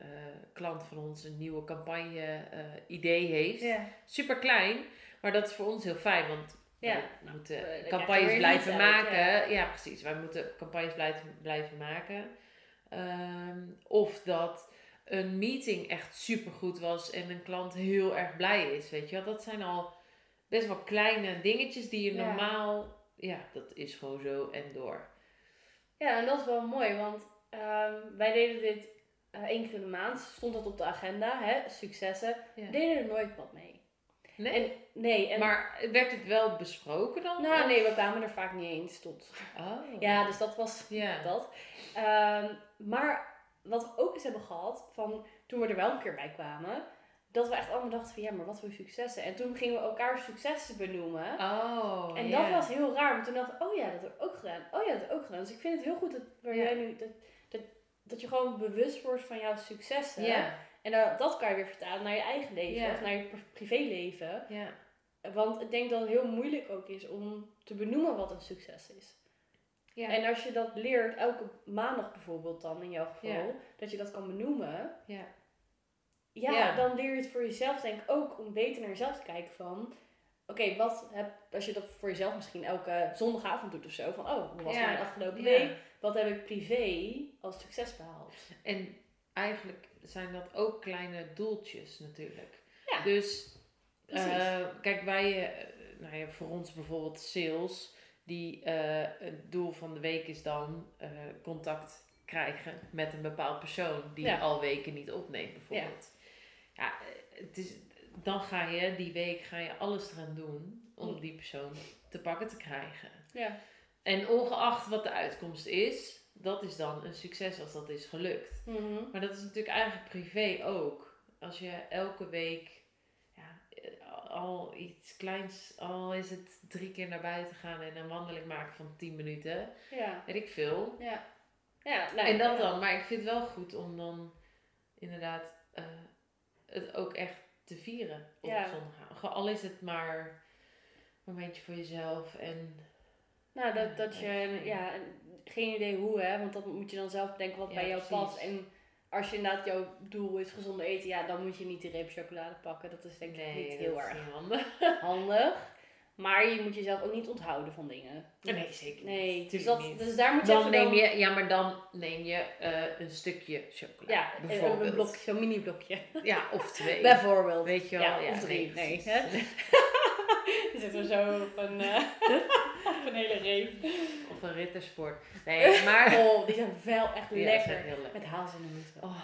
klant van ons een nieuwe campagne idee heeft. ja. Super klein, maar dat is voor ons heel fijn, want Ja, we nou, moeten campagnes blijven uit, maken. ja. ja. precies. Wij moeten campagnes blijven, blijven maken. Ehm, of dat een meeting echt super goed was en een klant heel erg blij is. Weet je wel, dat zijn al best wel kleine dingetjes die je Ja. normaal, ja, dat is gewoon zo en door. Ja, en dat is wel mooi, want ehm, wij deden dit eh, één keer in de maand. Stond dat op de agenda, hè? Successen. Ja. Deden er nooit wat mee. Nee? En, nee, en, maar werd het wel besproken dan? nou Of- nee, we kwamen er vaak niet eens tot. Oh. Ja, dus dat was dat. Ehm, maar wat we ook eens hebben gehad, van toen we er wel een keer bij kwamen, dat we echt allemaal dachten van ja, maar wat voor successen. En toen gingen we elkaar successen benoemen. Oh, En dat was heel raar, want toen dacht ik, oh ja, dat heb ik ook gedaan. Oh ja, dat heb ik ook gedaan. Dus ik vind het heel goed dat, waar Ja. jij nu, dat, dat, dat je gewoon bewust wordt van jouw successen. Ja, En dat, dat kan je weer vertalen naar je eigen leven Ja. of naar je pri- privéleven. ja. Want ik denk dat het heel moeilijk ook is om te benoemen wat een succes is. Ja. En als je dat leert, elke maandag bijvoorbeeld dan in jouw geval, dat je dat kan benoemen. ja. Ja, dan leer je het voor jezelf denk ik ook om beter naar jezelf te kijken van... Oké, wat heb, als je dat voor jezelf misschien elke zondagavond doet of zo. Van, oh, hoe was mijn afgelopen week? Wat heb ik privé als succes behaald? En eigenlijk zijn dat ook kleine doeltjes natuurlijk. Ja, Dus eh, kijk, wij, eh, nou ja, voor ons bijvoorbeeld sales, die eh, het doel van de week is dan contact krijgen met een bepaald persoon die Ja. al weken niet opneemt bijvoorbeeld. Ja, eh, het is, dan ga je die week ga je alles eraan doen om die persoon te pakken te krijgen. ja. En ongeacht wat de uitkomst is, dat is dan een succes als dat is gelukt. Mhm. Maar dat is natuurlijk eigenlijk privé ook. Als je elke week, ja, eh, al iets kleins, al is het drie keer naar buiten gaan en een wandeling maken van 10 minuten. Ja. Weet ik veel. Ja. Ja, nou, en dat ja. dan. Maar ik vind het wel goed om dan inderdaad eh, het ook echt te vieren op Ja. Al is het maar een momentje voor jezelf en Nou, dat, dat je, ja, en geen idee hoe, hè, want dat moet je dan zelf bedenken wat Ja, bij jou precies. past. En als je inderdaad jouw doel is gezonde eten, ja, dan moet je niet die reep chocolade pakken. Dat is denk ik nee, niet heel erg niet handig. handig. Maar je moet jezelf ook niet onthouden van dingen. Nee, zeker Nee, niet. dus, Tuurlijk dat, niet. dus daar moet je Dan even neem je, ja, maar dan neem je eh, een stukje chocolade. Ja, bijvoorbeeld. een blokje, zo'n mini blokje. Ja, of twee. Bijvoorbeeld. Weet je wel? Ja, Ja, of drie. Nee, precies. hè? Zitten we zo op een, op een hele reep. Of een rittersport. Nee, maar... Oh, die zijn wel echt Ja, lekker. zijn heel lekker. Met hazelnoten. Oh,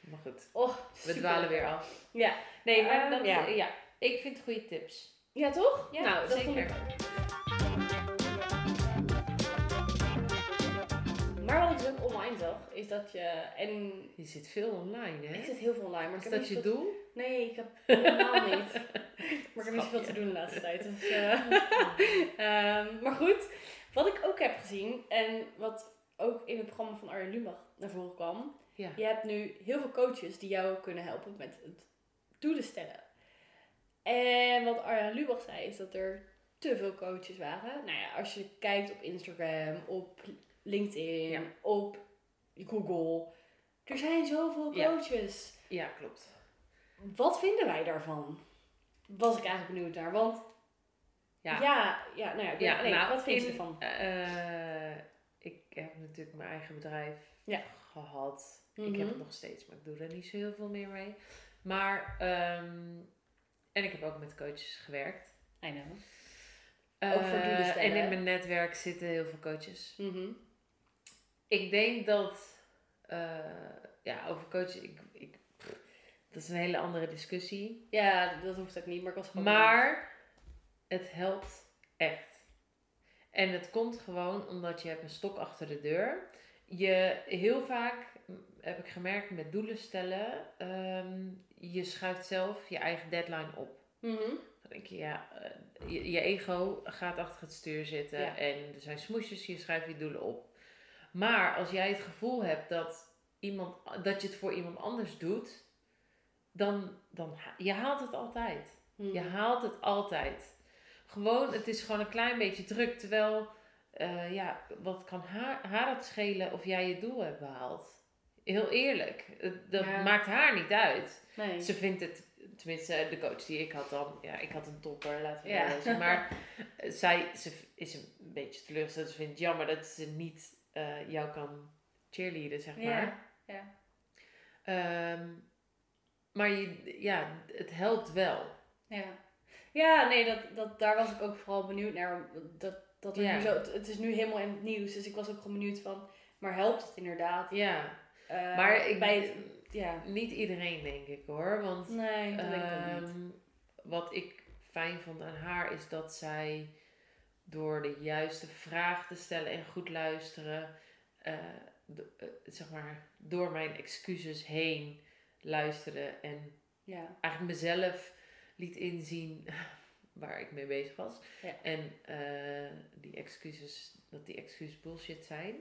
maar goed. Oh, We dwalen weer af. Ja. Nee, maar Ehm, ja. ja. ik vind goede tips. Ja, toch? Ja, nou, dat zeker. Is dat je... En Je zit veel online, hè? ik zit heel veel online, maar ik Is heb dat je doel? Nee, ik heb helemaal niet. Maar ik heb niet zoveel te doen de laatste tijd. Dus, eh, ehm, maar goed, wat ik ook heb gezien en wat ook in het programma van Arjen Lubach naar voren kwam. Ja. Je hebt nu heel veel coaches die jou kunnen helpen met het doelen stellen. En wat Arjen Lubach zei is dat er te veel coaches waren. Nou ja, als je kijkt op Instagram, op LinkedIn, Ja. op Google. Er zijn zoveel coaches. Ja, klopt. Wat vinden wij daarvan? Was ik eigenlijk benieuwd naar. Want Ja. ja, ja, nou ja, ik Ja, nee, nou, wat vind je ervan? Eh, ik heb natuurlijk mijn eigen bedrijf Ja. gehad. Ik Mhm. heb het nog steeds, maar ik doe er niet zo heel veel meer mee. Maar, ehm, en ik heb ook met coaches gewerkt. I know. Ook voor Eh, En in mijn netwerk zitten heel veel coaches. Mhm. Ik denk dat, eh, ja, over coaches, ik, ik, dat is een hele andere discussie. Ja, dat hoeft ook niet, maar ik was gewoon. Maar het helpt echt. En het komt gewoon omdat je hebt een stok achter de deur. Je heel vaak heb ik gemerkt met doelen stellen, ehm, je schuift zelf je eigen deadline op. Mhm. Dan denk je, ja, eh, je, je ego gaat achter het stuur zitten Ja. en er zijn smoesjes, je schrijft je doelen op. Maar als jij het gevoel hebt dat, iemand, dat je het voor iemand anders doet, dan, dan je haalt het altijd. Mhm. Je haalt het altijd. Gewoon, het is gewoon een klein beetje druk. Terwijl, eh, ja, wat kan haar, haar het schelen of jij je doel hebt behaald? Heel eerlijk, dat Ja. maakt haar niet uit. Nee. Ze vindt het, tenminste de coach die ik had dan, ja, ik had een topper, laten we Ja. wezen. Maar zij ze is een beetje teleurgesteld. Ze vindt het jammer dat ze niet eh, jou kan cheerleaden, zeg maar. Ja. Ja. Ehm, maar je, ja, het helpt wel. Ja. Ja, nee, dat, dat, daar was ik ook vooral benieuwd naar. Dat, dat Ja. nu zo, het, het is nu helemaal in het nieuws, dus ik was ook gewoon benieuwd van, maar helpt het inderdaad? Ja, Eh, maar ik, bij het, ja, niet iedereen denk ik hoor. Want nee, dat denk ik niet. ehm, wat ik fijn vond aan haar is dat zij door de juiste vraag te stellen en goed luisteren, eh, eh, zeg maar, door mijn excuses heen luisterde en Ja, eigenlijk mezelf liet inzien waar ik mee bezig was. Ja. En eh, die excuses, dat die excuses bullshit zijn.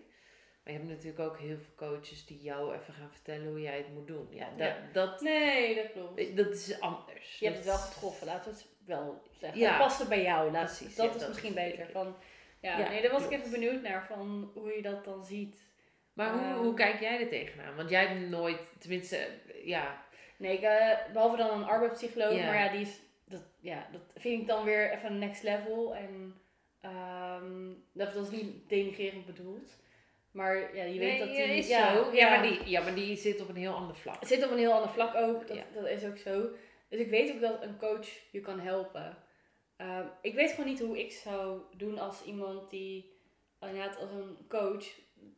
Maar je hebt natuurlijk ook heel veel coaches die jou even gaan vertellen hoe jij het moet doen. Ja, dat, Ja. dat, nee, dat klopt. dat is anders. Je hebt het wel getroffen, laten we het wel zeggen. Ja. Het paste bij jou, laat, Precies, dat ja, is dat misschien is beter. Van, ja, Ja, nee, daar was ik even benieuwd naar, van hoe je dat dan ziet. Maar hoe, Ehm. hoe kijk jij er tegenaan? Want jij hebt nooit, tenminste, ja, Nee, ik, eh, behalve dan een arbeidspsycholoog, Ja. maar ja, die is, dat, ja, dat vind ik dan weer even next level. En ehm, dat, dat is niet denigrerend bedoeld. Maar ja, je weet Nee, dat die... is ja, zo. Ja, maar die, ja, maar die zit op een heel ander vlak. Het zit op een heel ander vlak ook, dat, Ja. dat is ook zo. Dus ik weet ook dat een coach je kan helpen. Ehm, ik weet gewoon niet hoe ik zou doen als iemand die, inderdaad als een coach,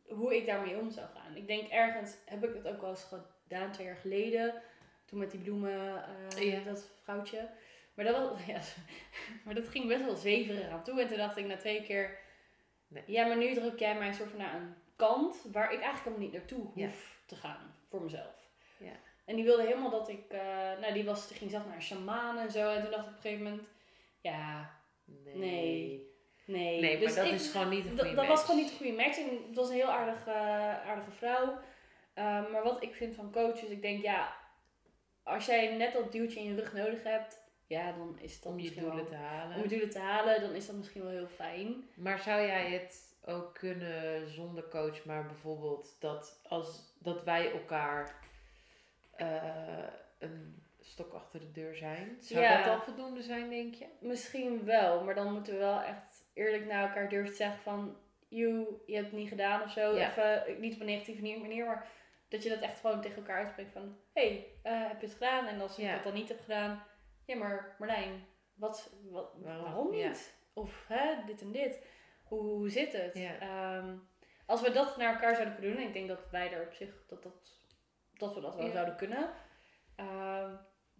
hoe ik daarmee om zou gaan. Ik denk ergens, heb ik het ook wel eens gedaan twee jaar geleden, toen met die bloemen, eh, Ja. dat vrouwtje. Maar dat, was, ja, maar dat ging best wel zweverig aan toe. En toen dacht ik na twee keer, Nee. ja, maar nu druk jij mij een soort van naar een kant waar ik eigenlijk helemaal niet naartoe hoef Ja. te gaan voor mezelf. Ja. En die wilde helemaal dat ik, eh, nou die, was, die ging zelf naar een shaman en zo. En toen dacht ik op een gegeven moment, ja, Nee. Nee. nee. Nee, maar Dus dat ik- is gewoon niet een dat, goede dat was match. gewoon niet een goede match. En het was een heel aardige, aardige vrouw. Eh, maar wat ik vind van coaches, ik denk ja, als jij net dat duwtje in je rug nodig hebt, ja, dan is het dan Om je doelen wel- te halen. om je doelen te halen, dan is dat misschien wel heel fijn. Maar zou jij het ook kunnen zonder coach, maar bijvoorbeeld dat, als, dat wij elkaar eh, een stok achter de deur zijn? Zou Ja. dat al voldoende zijn, denk je? Misschien wel, maar dan moeten we wel echt eerlijk naar elkaar durven zeggen van, you, je hebt het niet gedaan of zo. Ja. Even, niet op een negatieve manier, maar dat je dat echt gewoon tegen elkaar uitspreekt van, hey, eh, heb je het gedaan? En als ik Ja. dat dan niet heb gedaan, ja maar Marlijn, wat, wat, Waarom? niet? Of hè, dit en dit. Hoe, hoe zit het? Ehm, als we dat naar elkaar zouden kunnen doen, en ik denk dat wij er op zich, dat, dat, dat we dat wel Ja. zouden kunnen, ehm,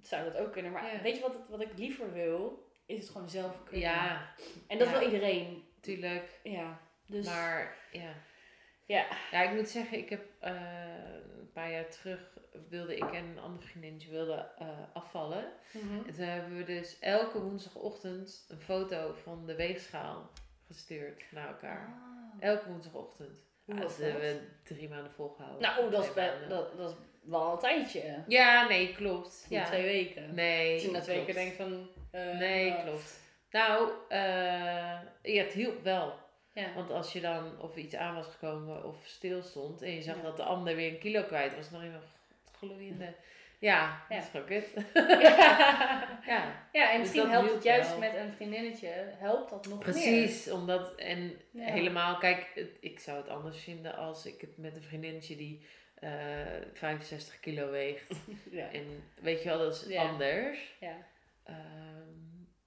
zou dat ook kunnen. Maar Ja. weet je wat, wat ik liever wil? Is het gewoon zelf kunnen. Ja, En dat wil iedereen. tuurlijk. Ja. Dus, Maar ja. ja. Ja, ik moet zeggen, ik heb eh, een paar jaar terug wilde ik en een andere vriendinnetje wilden eh, afvallen. Mhm. En toen hebben we dus elke woensdagochtend een foto van de weegschaal gestuurd naar elkaar. Ah. Elke woensdagochtend. Hoe Ja, dat hebben we drie maanden volgehouden. Nou, dat is, dat, dat is wel een tijdje. Ja, nee, klopt. Ja. Ja. Twee weken. Nee, na twee klopt. keer denkt van... eh, Nee, nou, klopt. Nou, eh, ja, het hielp wel. Ja. Want als je dan of iets aan was gekomen of stil stond en je zag Ja. dat de ander weer een kilo kwijt was, dan je nog, gloeiende. Ja, Ja. dat is gewoon kut. ja. ja, ja, en Dus misschien helpt het juist wel. met een vriendinnetje. Helpt dat nog meer. precies. Omdat, en helemaal, kijk, het- ik zou het anders vinden als ik het met een vriendinnetje die eh 65 kilo weegt. Ja. En weet je wel, dat is Ja. anders. Ja. Ehm,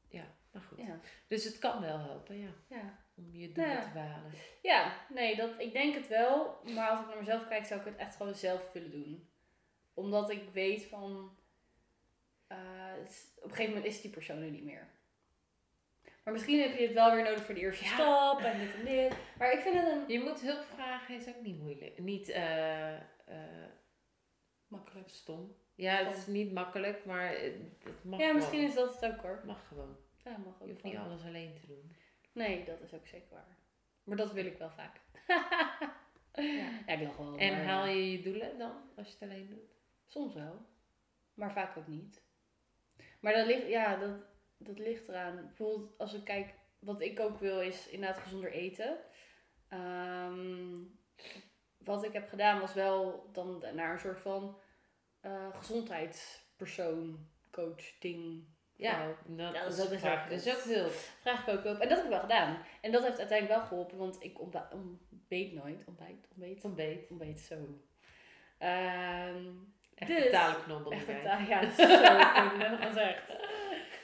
ja, maar goed. Ja. Dus het kan wel helpen, ja. Ja. Om je doelen Ja. te behalen. Ja, nee, dat, ik denk het wel. Maar als ik naar mezelf kijk, zou ik het echt gewoon zelf willen doen. Omdat ik weet van... eh, het op een gegeven moment is die persoon er niet meer. Maar misschien heb je het wel weer nodig voor de eerste Ja. stap en dit en dit. Maar ik vind het een... Je moet hulp vragen, is ook niet moeilijk. Niet eh, eh, Makkelijk. stom. Ja, het is niet makkelijk, maar het het mag Ja, gewoon. misschien is dat het ook hoor. Mag gewoon. Ja, mag ook Je hoeft niet alles alleen te doen. Nee, dat is ook zeker waar. Maar dat wil ik wel vaak. Ja. Ja, ik lach wel. En maar, haal je je doelen dan, als je het alleen doet? Soms wel. Maar vaak ook niet. Maar dat ligt, ja, dat, dat ligt eraan. Bijvoorbeeld als ik kijk, wat ik ook wil is inderdaad gezonder eten. Ehm, wat ik heb gedaan was wel dan naar een soort van eh, gezondheidspersoon, coach, ding. Ja, dat, Ja, dat, dat is ook hulp. Vraag ik ook op. En dat heb ik wel gedaan. En dat heeft uiteindelijk wel geholpen, want ik ontba- ontbeet nooit. Ontbijt, ontbeet, Ontbeet. ontbeet, zo. Ehm Echt Dus- talenknobbel. echt een taal, ja, zo gezegd.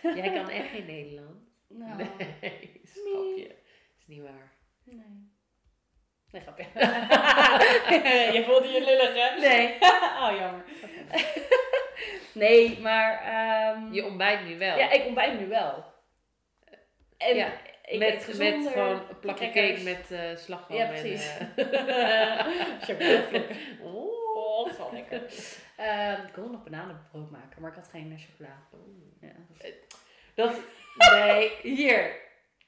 Jij kan echt geen Nederlands. Nou, Nee, schapje. Is niet waar. nee. Nee, grapje. je voelde je lullig, hè? Nee. oh, jammer. nee, maar... ehm, Je ontbijt nu wel. Ja, ik ontbijt nu wel. En Ja, ik eet met, met gewoon een plakje cake met eh slagroom Ja, en... precies. eh, Chocoladevlokken. oh. Oh, dat is wel lekker. Ehm, ik wilde nog bananenbrood maken, maar ik had geen chocola. Ja, Dat, nee, hier.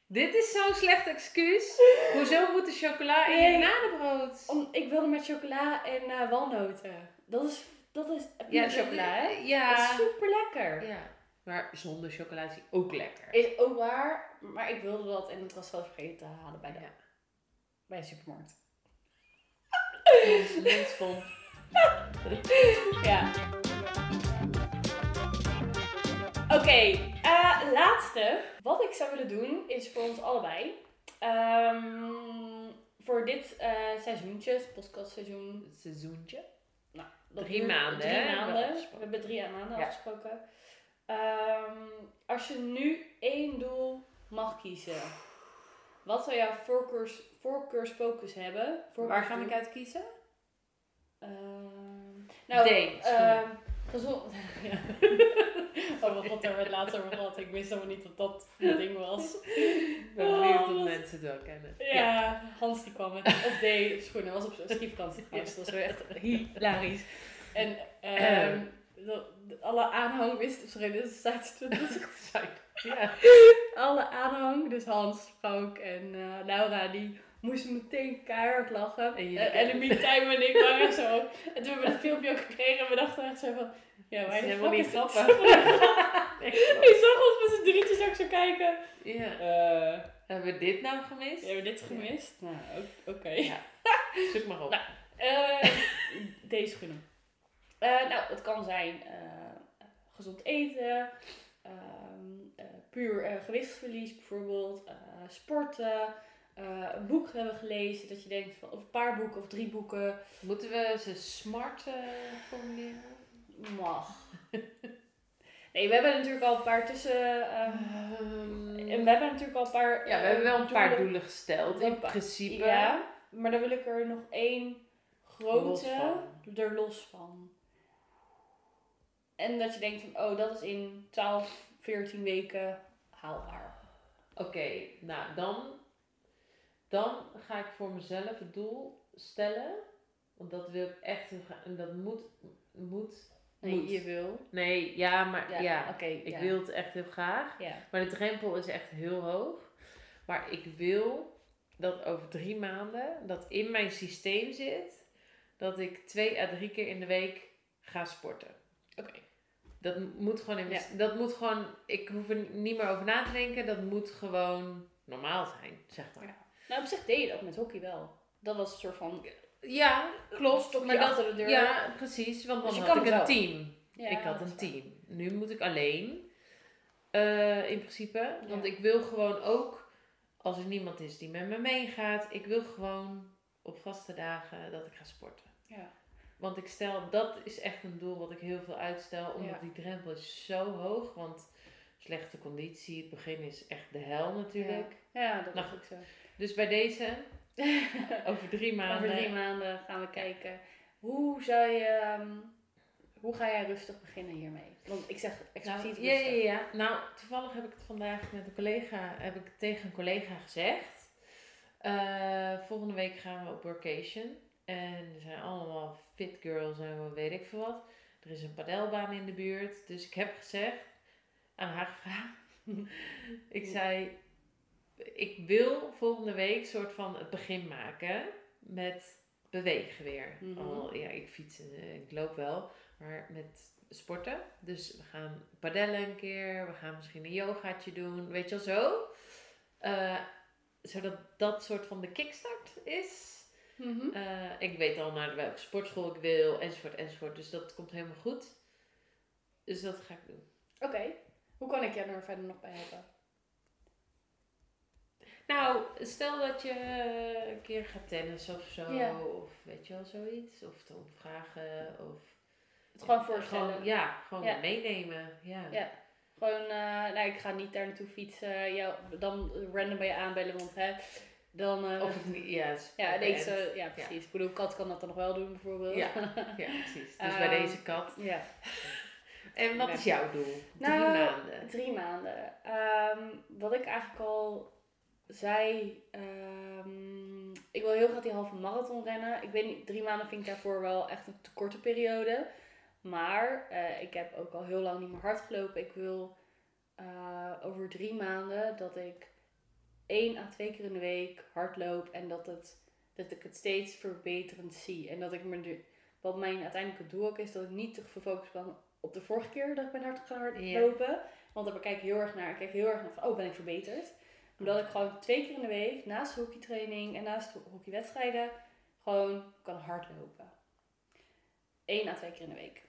Dit is zo'n slecht excuus. Hoezo moet de chocola in je Nee. bananenbrood? Om, ik wilde met chocola en eh, walnoten. Dat is, dat is ja, chocola, hè? Dat Ja. is super lekker. ja. Maar zonder chocola is die ook lekker. Is ook waar, maar ik wilde dat en het was zelfs vergeten te halen bij de, Ja. bij de supermarkt. Ja. Oké, eh, laatste. Wat ik zou willen doen is voor ons allebei. ehm, voor dit eh seizoentje, podcastseizoen. Seizoentje. Nou, dat Drie duurt maanden, Drie hè, maanden. We hebben drie maanden Ja. afgesproken. Ehm, als je nu één doel mag kiezen. Wat zou jouw voorkeurs, voorkeursfocus hebben? Waar gaan we uit kiezen? Ehm, nou, D, gezond. ja. oh, wat had er het laatst over gehad? Ik wist helemaal niet dat dat een ding was. Ik ben benieuwd of Oh, mensen het wel kennen. Ja, Hans die kwam met of D schoenen. was op skivakantie geweest. Dat was weer echt hilarisch. En de- alle aanhang wist, sorry, dit is Zijn. Ja. alle aanhang, dus Hans, Frank en eh, Laura, die moesten meteen keihard lachen. En en, de meantime en ik waren zo. En toen hebben we het filmpje ook gekregen en we dachten echt zo van, ja, Dat wij de helemaal niet grappig. Ik zag ons met z'n drietjes ook zo kijken. Ja. Eh, Hebben we dit nou gemist? hebben we dit gemist? Nou, oké. Ja. Zoek maar op. Nou, Eh, deze schoenen. Eh, nou, het kan zijn gezond eten, ehm, eh, puur gewichtsverlies bijvoorbeeld, sporten, eh, een boek hebben gelezen dat je denkt van, of een paar boeken of drie boeken, Moeten we ze smart eh, formuleren? mag. nee, we hebben natuurlijk al een paar tussen, ehm, en we hebben natuurlijk al een paar... ja, we hebben wel een paar doelen. gesteld. In principe. Ja, maar dan wil ik er nog één grote Los er los van. En dat je denkt van, oh, dat is in 12, 14 weken haalbaar. Oké, nou dan, dan ga ik voor mezelf het doel stellen. Want dat wil ik echt heel graag. En dat moet. moet Nee, moet. je wil. Nee, ja, maar ja. oké. ik ja. wil het echt heel graag. Ja. Maar de drempel is echt heel hoog. Maar ik wil dat over drie maanden dat in mijn systeem zit dat ik twee à drie keer in de week ga sporten. Oké. Dat moet gewoon in mijn- Ja. dat moet gewoon, ik hoef er niet meer over na te denken. Dat moet gewoon normaal zijn, zeg maar. Ja. Nou, op zich deed je dat met hockey wel. Dat was een soort van... Ja, klopt. Maar dat, de deur. Ja, precies. Want dan Dus je had ik een team. Ja, ik had een team. Nu moet ik alleen. eh, in principe. Want Ja. ik wil gewoon ook, als er niemand is die met me meegaat, ik wil gewoon op vaste dagen dat ik ga sporten. Ja. Want ik stel, dat is echt een doel wat ik heel veel uitstel, omdat Ja. die drempel is zo hoog. Want slechte conditie, het begin is echt de hel natuurlijk. Ja, dat Nou, is ook zo. Dus bij deze, over drie maanden. Over drie maanden gaan we kijken. Hoe zou je... ehm, hoe ga jij rustig beginnen hiermee? Want ik zeg expliciet Nou, ja, ja, rustig. ja. Nou, toevallig heb ik het vandaag met een collega, heb ik tegen een collega gezegd. Eh, volgende week gaan we op workation. En er zijn allemaal fit girls en weet ik veel wat. Er is een padelbaan in de buurt. Dus ik heb gezegd, aan haar gevraagd. ik zei, ik wil volgende week soort van het begin maken met bewegen weer. Mhm. Al, ja, ik fiets en eh, ik loop wel. Maar met sporten. Dus we gaan padellen een keer. We gaan misschien een yogaatje doen. Weet je wel zo. Eh, zodat dat soort van de kickstart is. Mhm. Eh, ik weet al naar welke sportschool ik wil. Enzovoort enzovoort. Dus dat komt helemaal goed. Dus dat ga ik doen. Oké. Hoe kan ik jou er verder nog bij helpen? Nou, stel dat je eh, een keer gaat tennissen of zo. Ja. Of weet je wel zoiets. Of te vragen. Of Het gewoon voorstellen. Gewoon, ja, gewoon Ja. meenemen. Ja. Ja. Gewoon, eh, nou, ik ga niet daar naartoe fietsen. Jou, dan random bij je aanbellen, want hè, dan... eh, Of het niet, ja, is ja, ja, precies. Ik bedoel, kat kan dat dan nog wel doen, bijvoorbeeld. Ja. Ja, precies. Dus bij Ehm, deze kat. ja. En wat ja. is jouw doel? Nou, Drie maanden. Drie maanden. Ehm, wat ik eigenlijk al zei, ehm, ik wil heel graag die halve marathon rennen. Ik weet niet, drie maanden vind ik daarvoor wel echt een te korte periode. Maar eh, ik heb ook al heel lang niet meer hard gelopen. Ik wil eh, over drie maanden dat ik één à twee keer in de week hardloop en dat, het, dat ik het steeds verbeterend zie. En dat ik me nu, wat mijn uiteindelijke doel ook is, dat ik niet te gefocust ben op de vorige keer dat ik ben hard gaan hardlopen. Want daar kijk ik heel erg naar. Ik kijk heel erg naar van, oh, ben ik verbeterd? Omdat ik gewoon twee keer in de week, naast de hockeytraining en naast de hockeywedstrijden, gewoon kan hardlopen. Eén à twee keer in de week.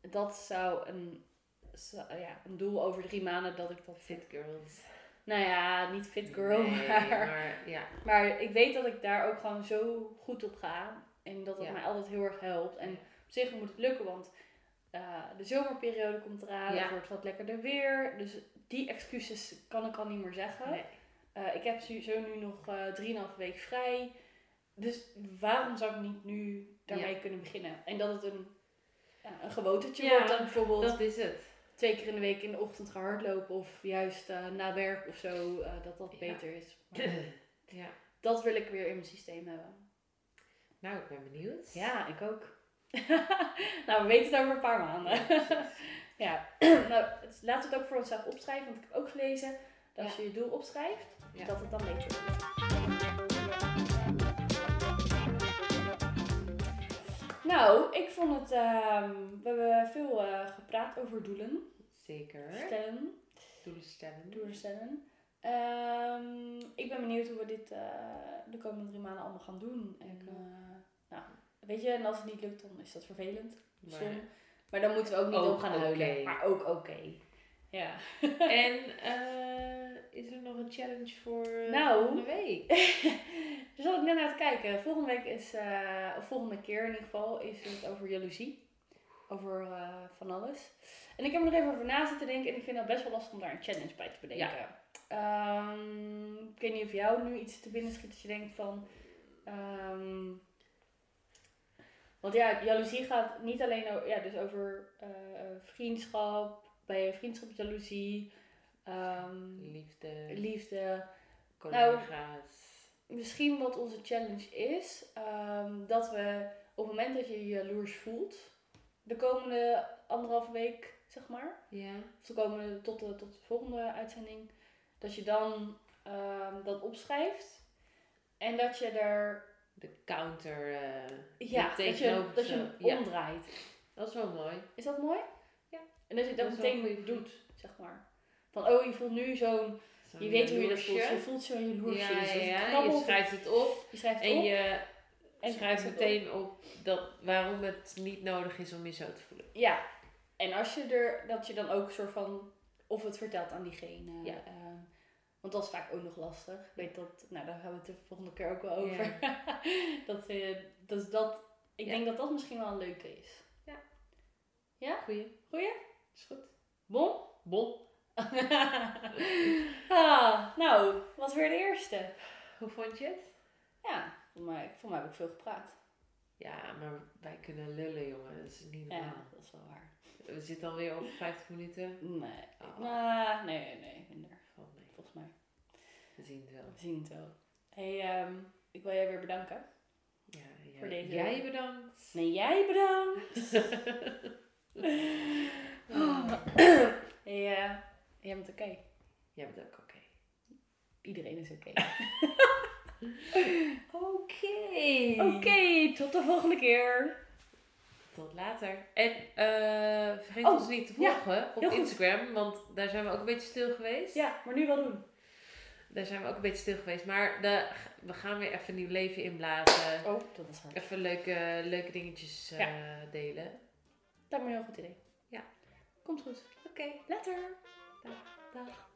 Dat zou een, zou- ja, een doel over drie maanden dat ik dat Fit girls. Nou ja, niet fit girl, Nee, maar, maar ja. maar ik weet dat ik daar ook gewoon zo goed op ga. En dat het Ja. mij altijd heel erg helpt. En op zich moet het lukken, want eh, de zomerperiode komt eraan. Ja. Het wordt wat lekkerder weer. Dus die excuses kan ik al niet meer zeggen. Nee. Eh, ik heb zo nu nog eh 3,5 week vrij. Dus waarom zou ik niet nu daarmee kunnen beginnen? En dat het een, ja, een gewotetje Ja, wordt dan bijvoorbeeld Dat is het. twee keer in de week in de ochtend gaan hardlopen. Of juist eh, na werk of zo, dat dat beter is. Maar ja. dat wil ik weer in mijn systeem hebben. Nou, ik ben benieuwd. Ja, ik ook. nou, we weten het over een paar maanden. Ja, nou, het- laten we het ook voor onszelf opschrijven, want ik heb ook gelezen dat als je je doel opschrijft, dat het dan beter wordt. Nou, ik vond het, ehm, we hebben veel eh, gepraat over doelen Zeker. stellen. Doelen stellen. Doelen stellen. Ehm, ik ben benieuwd hoe we dit eh, de komende drie maanden allemaal gaan doen. En, Ja. eh, nou, weet je, en als het niet lukt, dan is dat vervelend. Maar-. Maar dan moeten we ook niet Ook om gaan huilen. Maar ook oké. Ja. En eh, is er nog een challenge voor Nou. volgende week? Daar zat ik net naar te kijken. Volgende week is, eh, of volgende keer in ieder geval, is het over jaloezie. Over van alles. En ik heb er nog even over na zitten denken en ik vind het best wel lastig om daar een challenge bij te bedenken. Ehm, ik weet niet of jou nu iets te binnen schiet dat je denkt van... ehm, want ja, jaloezie gaat niet alleen over, ja, dus over eh, vriendschap, bij je vriendschap jaloezie, ehm, Liefde, liefde, collega's. misschien wat onze challenge is, ehm, dat we op het moment dat je je jaloers voelt, de komende anderhalve week, zeg maar, ja. of de komende tot de, tot de volgende uitzending, dat je dan ehm, dat opschrijft en dat je er, De counter. eh, ja, dat je, dat je zo. hem Ja. omdraait. Dat is wel mooi. Is dat mooi? Ja. En dat je dat, Dat meteen doet, zeg maar. Van, oh, je voelt nu zo'n, je weet hoe je dat voelt, je voelt zo'n jaloersje. Ja, dus ja, Je schrijft het op je schrijft het en op. je En schrijft op. meteen op dat, waarom het niet nodig is om je zo te voelen. Ja, en als je er, dat je dan ook een soort van, of het vertelt aan diegene. Ja. eh, want dat is vaak ook nog lastig. Ik weet dat, nou daar hebben we het de volgende keer ook wel over. dat, eh, dus dat, ik Ja. denk dat dat misschien wel een leuke is. Goeie. Goeie? Is goed. Bon? Bon. ah, nou, was weer de eerste. Hoe vond je het? Ja, voor mij, voor mij heb ik veel gepraat. Ja, maar wij kunnen lullen, jongen. Dat is niet normaal. Ja, dat is wel waar. We zitten alweer op 50 minuten. Nee, Oh. nou, nee, nee, nee, minder. Volgens mij. We zien het wel. We zien het wel. hey, ehm, ik wil jij weer bedanken. Ja, jij, Voor deze- jij bedankt. Nee, jij bedankt. Oh. hey, eh, jij bent oké. Jij bent ook oké. Iedereen is oké. Oké. Oké, tot de volgende keer. Tot later. En eh, vergeet Oh, ons niet te ja, volgen op goed. Instagram, want daar zijn we ook een beetje stil geweest. Ja, maar nu wel doen. Daar zijn we ook een beetje stil geweest. Maar de, we gaan weer even nieuw leven inblazen. Oh, dat is hard. Even leuke, leuke dingetjes eh, delen. Dat is een heel goed idee. Ja. Komt goed. Oké. Later. Dag.